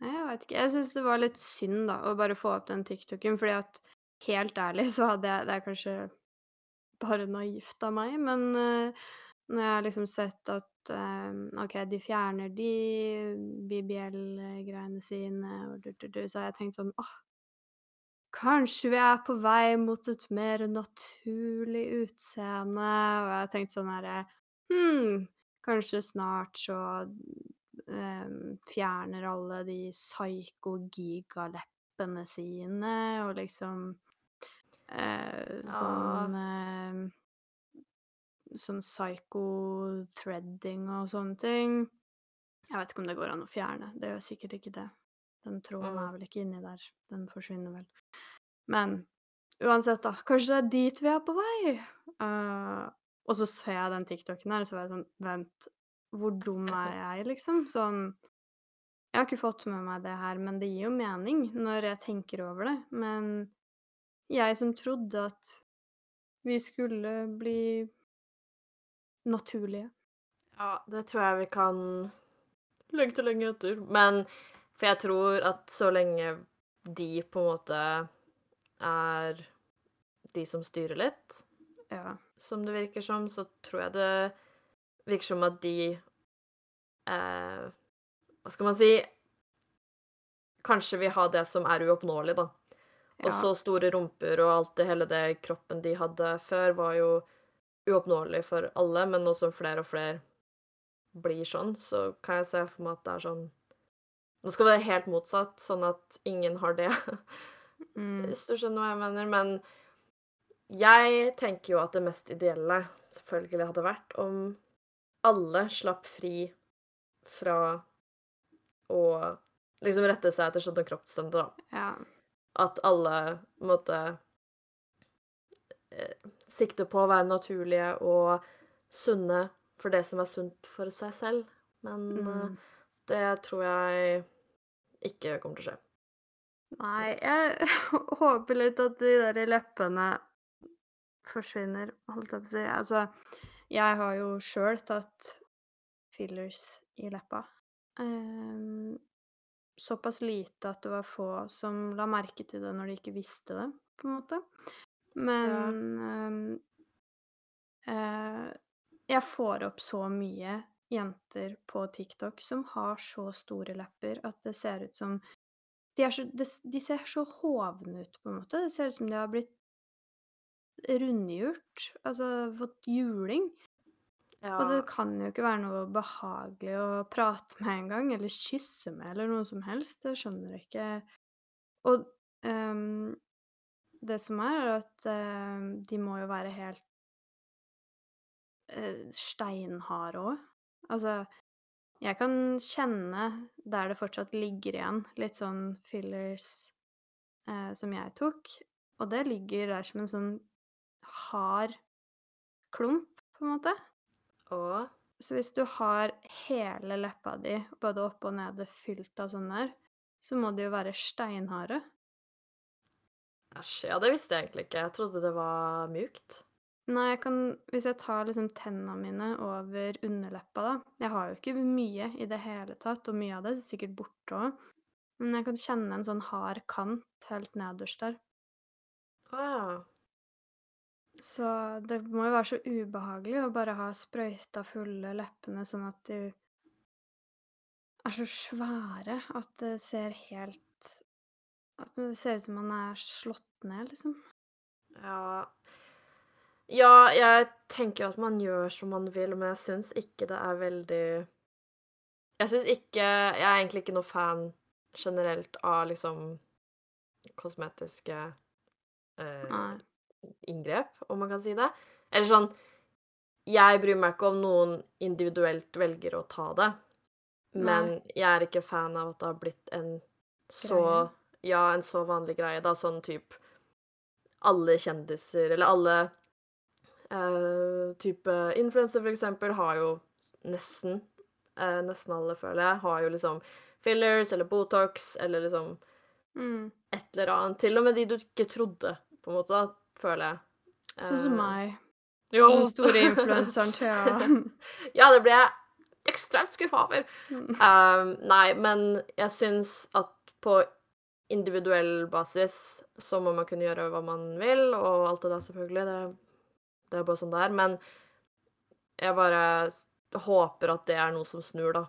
jeg vet ikke. Jeg syns det var litt synd, da, å bare få opp den TikToken, fordi at helt ærlig så hadde jeg Det er kanskje bare naivt av meg, men uh, når jeg har liksom sett at eh, OK, de fjerner de BBL-greiene sine, og du, du, du, så har jeg tenkt sånn åh, kanskje vi er på vei mot et mer naturlig utseende, og jeg har tenkt sånn herre Hm, kanskje snart så um, fjerner alle de psyko-gigaleppene sine, og liksom uh, Sånn uh, Sånn psycho-threading og sånne ting. Jeg vet ikke om det går an å fjerne. Det gjør sikkert ikke det. Den tråden Mm. er vel ikke inni der. Den forsvinner vel. Men uansett, da. Kanskje det er dit vi er på vei? Uh, og så ser jeg den TikToken her, og så var jeg sånn Vent, hvor dum [laughs] er jeg, liksom? Sånn Jeg har ikke fått med meg det her, men det gir jo mening når jeg tenker over det. Men jeg som trodde at vi skulle bli naturlige. Ja, det tror jeg vi kan legge til lenge etter. Men For jeg tror at så lenge de på en måte er de som styrer litt, Ja. som det virker som, så tror jeg det virker som at de eh, Hva skal man si Kanskje vil ha det som er uoppnåelig, da. Og så store rumper og alt det hele det kroppen de hadde før, var jo uoppnåelig for alle, men nå som flere og flere blir sånn, så kan jeg se for meg at det er sånn Nå skal det være helt motsatt, sånn at ingen har det, Mm. hvis du skjønner hva jeg mener. Men jeg tenker jo at det mest ideelle selvfølgelig hadde vært om alle slapp fri fra å liksom rette seg etter sånne kroppsstandard, da. Ja. At alle måtte sikte eh, sikter på å være naturlige og sunne for det som er sunt for seg selv. Men eh, Mm. Det tror jeg ikke kommer til å skje. Nei, jeg [laughs] håper litt at de der leppene forsvinner, holdt jeg på å si. Altså, jeg har jo sjøl tatt fillers i leppa. Um, såpass lite at det var få som la merke til det når de ikke visste det, på en måte. Men ja. um, uh, jeg får opp så mye jenter på TikTok som har så store lepper at det ser ut som De, så, de ser så hovne ut, på en måte. Det ser ut som de har blitt rundgjort. Altså fått juling. Ja, Og det kan jo ikke være noe behagelig å prate med engang, eller kysse med, eller noe som helst. Det skjønner jeg ikke. Og um, det som er, er at uh, de må jo være helt uh, steinharde òg. Altså, jeg kan kjenne der det fortsatt ligger igjen litt sånn fillers eh, som jeg tok, og det ligger der som en sånn hard klump, på en måte. og Så hvis du har hele leppa di, både oppe og nede, fylt av sånn der, så må de jo være steinharde. Æsj, ja, det visste jeg egentlig ikke. Jeg trodde det var mjukt. Nei, jeg kan Hvis jeg tar liksom tenna mine over underleppa, da Jeg har jo ikke mye i det hele tatt, og mye av det er sikkert borte òg. Men jeg kan kjenne en sånn hard kant helt nederst der. Å. Så det må jo være så ubehagelig å bare ha sprøyta fulle leppene sånn at de er så svære at det ser helt At det ser ut som man er slått ned, liksom. Ja Ja, jeg tenker jo at man gjør som man vil, men jeg syns ikke det er veldig Jeg syns ikke Jeg er egentlig ikke noe fan generelt av liksom kosmetiske eh, inngrep, om man kan si det. Eller sånn Jeg bryr meg ikke om noen individuelt velger å ta det, men jeg er ikke fan av at det har blitt en så Greie. Ja, en så vanlig greie, da. Sånn type Alle kjendiser, eller alle eh, type influenser, for eksempel, har jo nesten uh, Nesten alle, føler jeg, har jo liksom fillers eller Botox eller liksom Mm. et eller annet. Til og med de du ikke trodde, på en måte, da, føler jeg. Sånn som Eh, meg. Jo. Den store influenseren [laughs] Thea. ja, det ble jeg ekstremt skuffa over. Mm. Um, nei, men jeg syns at på individuell basis så må man kunne gjøre hva man vil, og alt det der, selvfølgelig. Det, det er bare sånn det er. Men jeg bare håper at det er noe som snur, da.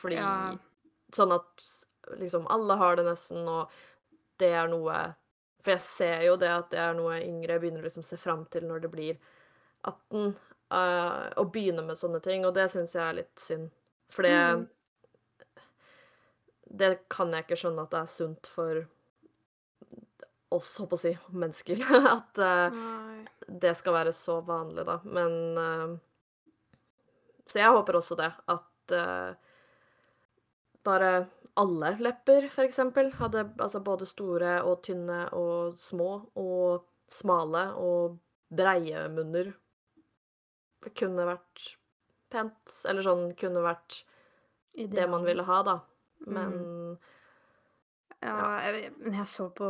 Fordi Ja. Sånn at liksom alle har det nesten, og det er noe For jeg ser jo det at det er noe yngre begynner å liksom se fram til når det blir 18, uh, å begynne med sånne ting, og det syns jeg er litt synd. For det Mm. Det kan jeg ikke skjønne at det er sunt for oss, håper jeg å si, mennesker. [laughs] At uh, det skal være så vanlig, da. Men uh, Så jeg håper også det. At uh, bare alle lepper, for eksempel, hadde altså både store og tynne og små og smale og breie munner. Det kunne vært pent. Eller sånn kunne vært det man ville ha, da. Men Ja, jeg, men jeg så på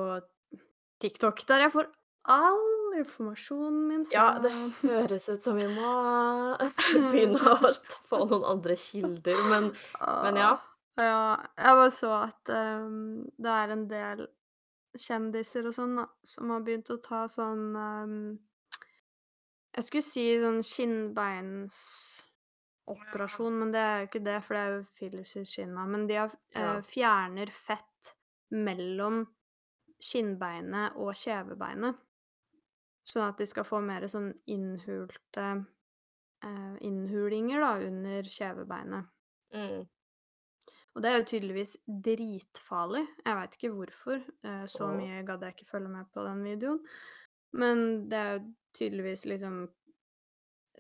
TikTok, der jeg får all informasjonen min fra Ja, det høres ut som vi må [laughs] begynne å [laughs] få noen andre kilder, men men ja. Ja, jeg bare så at um, det er en del kjendiser og sånn som har begynt å ta sånn um, Jeg skulle si sånn skinnbeins operasjon, men det er jo ikke det, for det er jo fillers i skinna. Men de har, eh, Ja. fjerner fett mellom skinnbeinet og kjevebeinet. Sånn at de skal få mer sånn innhulte eh, innhulinger da, under kjevebeinet. Mm. Og det er jo tydeligvis dritfarlig. Jeg veit ikke hvorfor. eh, Så mye gadd jeg ikke følge med på den videoen. Men det er jo tydeligvis liksom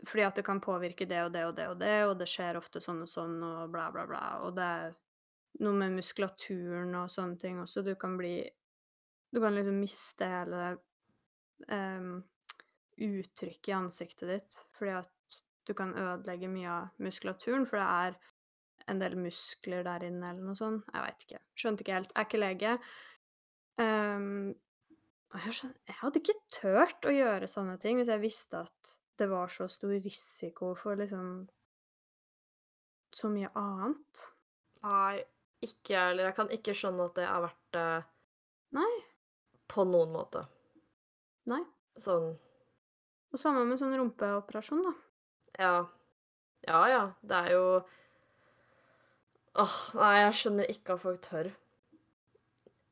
fordi at det kan påvirke det og det og det og det, og det skjer ofte sånn og sånn og bla, bla, bla, og det er noe med muskulaturen og sånne ting også. Du kan bli Du kan liksom miste hele um, uttrykket i ansiktet ditt fordi at du kan ødelegge mye av muskulaturen, for det er en del muskler der inne eller noe sånt. Jeg veit ikke. Skjønte ikke helt. Jeg er ikke lege. Um, jeg jeg hadde ikke turt å gjøre sånne ting hvis jeg visste at det var så stor risiko for liksom så mye annet. Nei, ikke jeg heller. Jeg kan ikke skjønne at det er verdt det Nei. På noen måte. Nei. Sånn Og samme med sånn rumpeoperasjon, da. Ja. Ja ja, det er jo Åh, nei, jeg skjønner ikke at folk tør.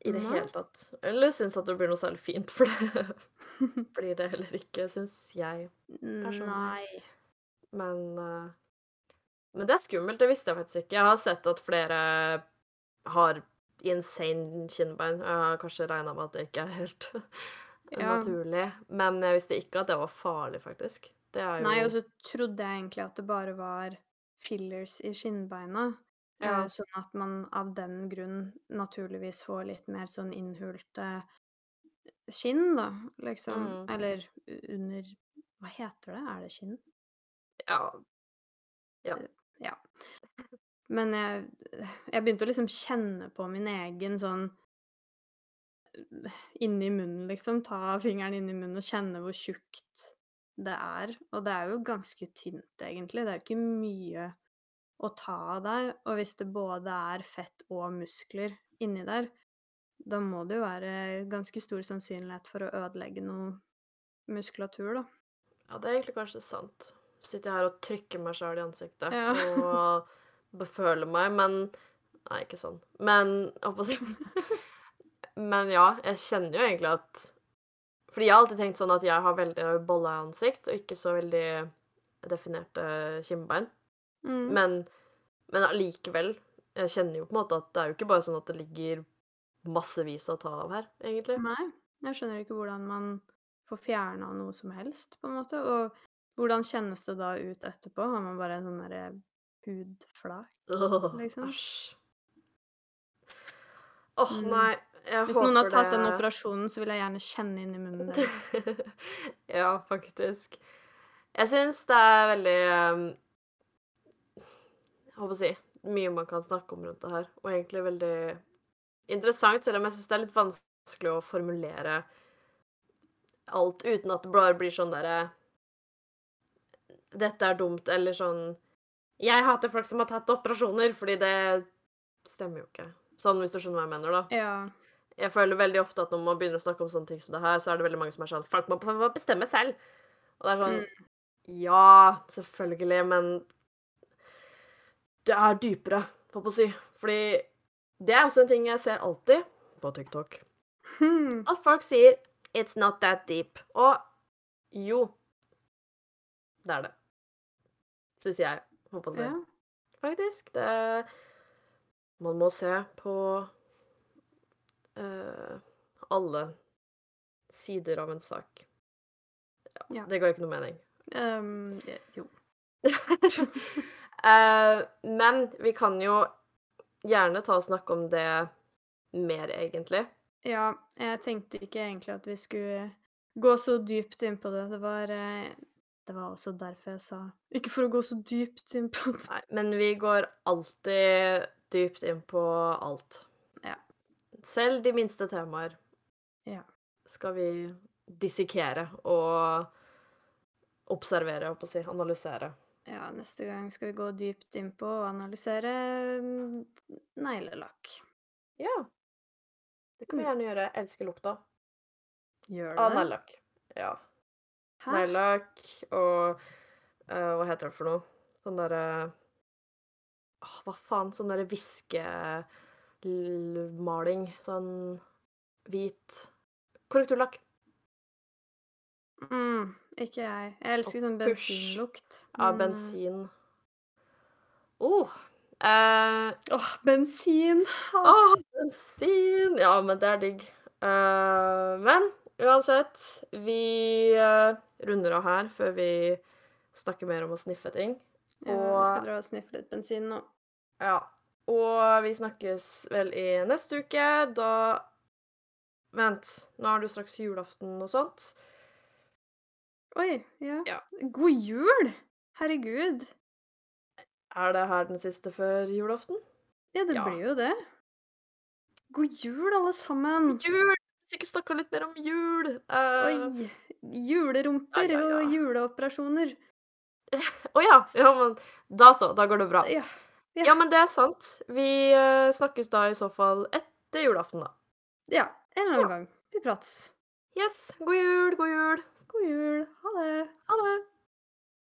I det hele tatt. Eller syns at det blir noe særlig fint, for det [laughs] blir det heller ikke, syns jeg. Personlig. Nei. Men uh... Men det er skummelt, det visste jeg faktisk ikke. Jeg har sett at flere har insane kinnbein. Jeg har kanskje regna med at det ikke er helt [laughs] Ja. naturlig. Men jeg visste ikke at det var farlig, faktisk. Det jo Nei, og så trodde jeg egentlig at det bare var fillers i skinnbeina. Ja. eh, Sånn at man av den grunn naturligvis får litt mer sånn innhulte skinn, da, liksom. Mm. Eller under Hva heter det? Er det skinn? Ja. Ja. Men jeg, jeg begynte å liksom kjenne på min egen sånn Inni munnen, liksom. Ta fingeren inni munnen og kjenne hvor tjukt det er. Og det er jo ganske tynt, egentlig. Det er jo ikke mye å ta av der. Og hvis det både er fett og muskler inni der, da må det jo være ganske stor sannsynlighet for å ødelegge noe muskulatur, da. ja, det er egentlig kanskje sant. Sitter jeg her og trykker meg sjøl i ansiktet Ja. og beføler meg, men Nei, ikke sånn. Men [laughs] Men ja, jeg kjenner jo egentlig at Fordi jeg har alltid tenkt sånn at jeg har veldig bolla ansikt og ikke så veldig definerte kinnbein. Mm. Men, men allikevel Jeg kjenner jo på en måte at det er jo ikke bare sånn at det ligger massevis å ta av her, egentlig. Nei, jeg skjønner ikke hvordan man får fjerna noe som helst, på en måte. Og hvordan kjennes det da ut etterpå? Har man bare en sånn derre hudflak? Liksom. Æsj. Åh, oh, nei. Jeg Hvis noen har tatt tatt den operasjonen, så vil jeg gjerne kjenne inn i munnen deres. [laughs] ja, faktisk. Jeg syns det er veldig um, Jeg håper å si mye man kan snakke om rundt det her, og egentlig veldig interessant, selv om jeg syns det er litt vanskelig å formulere alt uten at det bare blir sånn derre Dette er dumt, eller sånn Jeg hater folk som har tatt operasjoner, fordi det stemmer jo ikke. Sånn, hvis du skjønner hva jeg mener, da. Ja. Jeg føler veldig ofte at når man begynner å snakke om sånne ting som det her, så er det veldig mange som er sånn Folk må bestemme selv. Og det er sånn Mm. Ja, selvfølgelig, men det er dypere, holdt på å si. Fordi det er også en ting jeg ser alltid på TikTok. Hmm. At folk sier 'It's not that deep'. Og jo, det er det. Syns jeg, holdt på å si. Ja. Faktisk. Det Man må se på uh, alle sider av en sak. Ja, Ja. Det ga ikke noe mening. Um, jo. uh, [laughs] men vi kan jo gjerne ta og snakke om det mer, egentlig. Ja, jeg tenkte ikke egentlig at vi skulle gå så dypt inn på det. Det var, eh, det var også derfor jeg sa Ikke for å gå så dypt inn på. [laughs] Nei, men vi går alltid dypt inn på alt. Ja. Selv de minste temaer Ja. skal vi dissekere og observere, holdt på å si. Analysere. Ja, neste gang skal vi gå dypt inn på å analysere mm, neglelakk. Ja. Det kan vi Mm. gjerne gjøre. Jeg elsker lukta Gjør av du neglelakk. Ja. Neglelakk og uh, Hva heter det for noe? Sånn derre uh, Hva faen? Sånn derre viskemaling. Sånn hvit Korrekturlakk. Mm, ikke jeg. Jeg elsker sånn bensinlukt. men, Ja, bensin. Oh. Uh, Åh, bensin! Åh, bensin! Ja, men det er digg. Uh, men uansett, vi eh, runder av her før vi snakker mer om å sniffe ting. Ja, Og skal dra og sniffe litt bensin nå. ja. Og vi snakkes vel i neste uke, da Vent, nå er det jo straks julaften og sånt. Oi, ja. Ja. God jul! Herregud. Er det her den siste før julaften? Ja, det Ja. blir jo det. God jul, alle sammen. God Jul! Sikkert snakka litt mer om jul. Uh, Oi. Julerumper ja, ja, ja. og juleoperasjoner. Å ja. ja, men da så. Da går det bra. Ja. Ja. Ja, men det er sant. Vi eh, snakkes da i så fall etter julaften, da. Ja, en eller annen gang. Vi prates. Yes. God jul, god jul. God jul. Ha det. Ha det.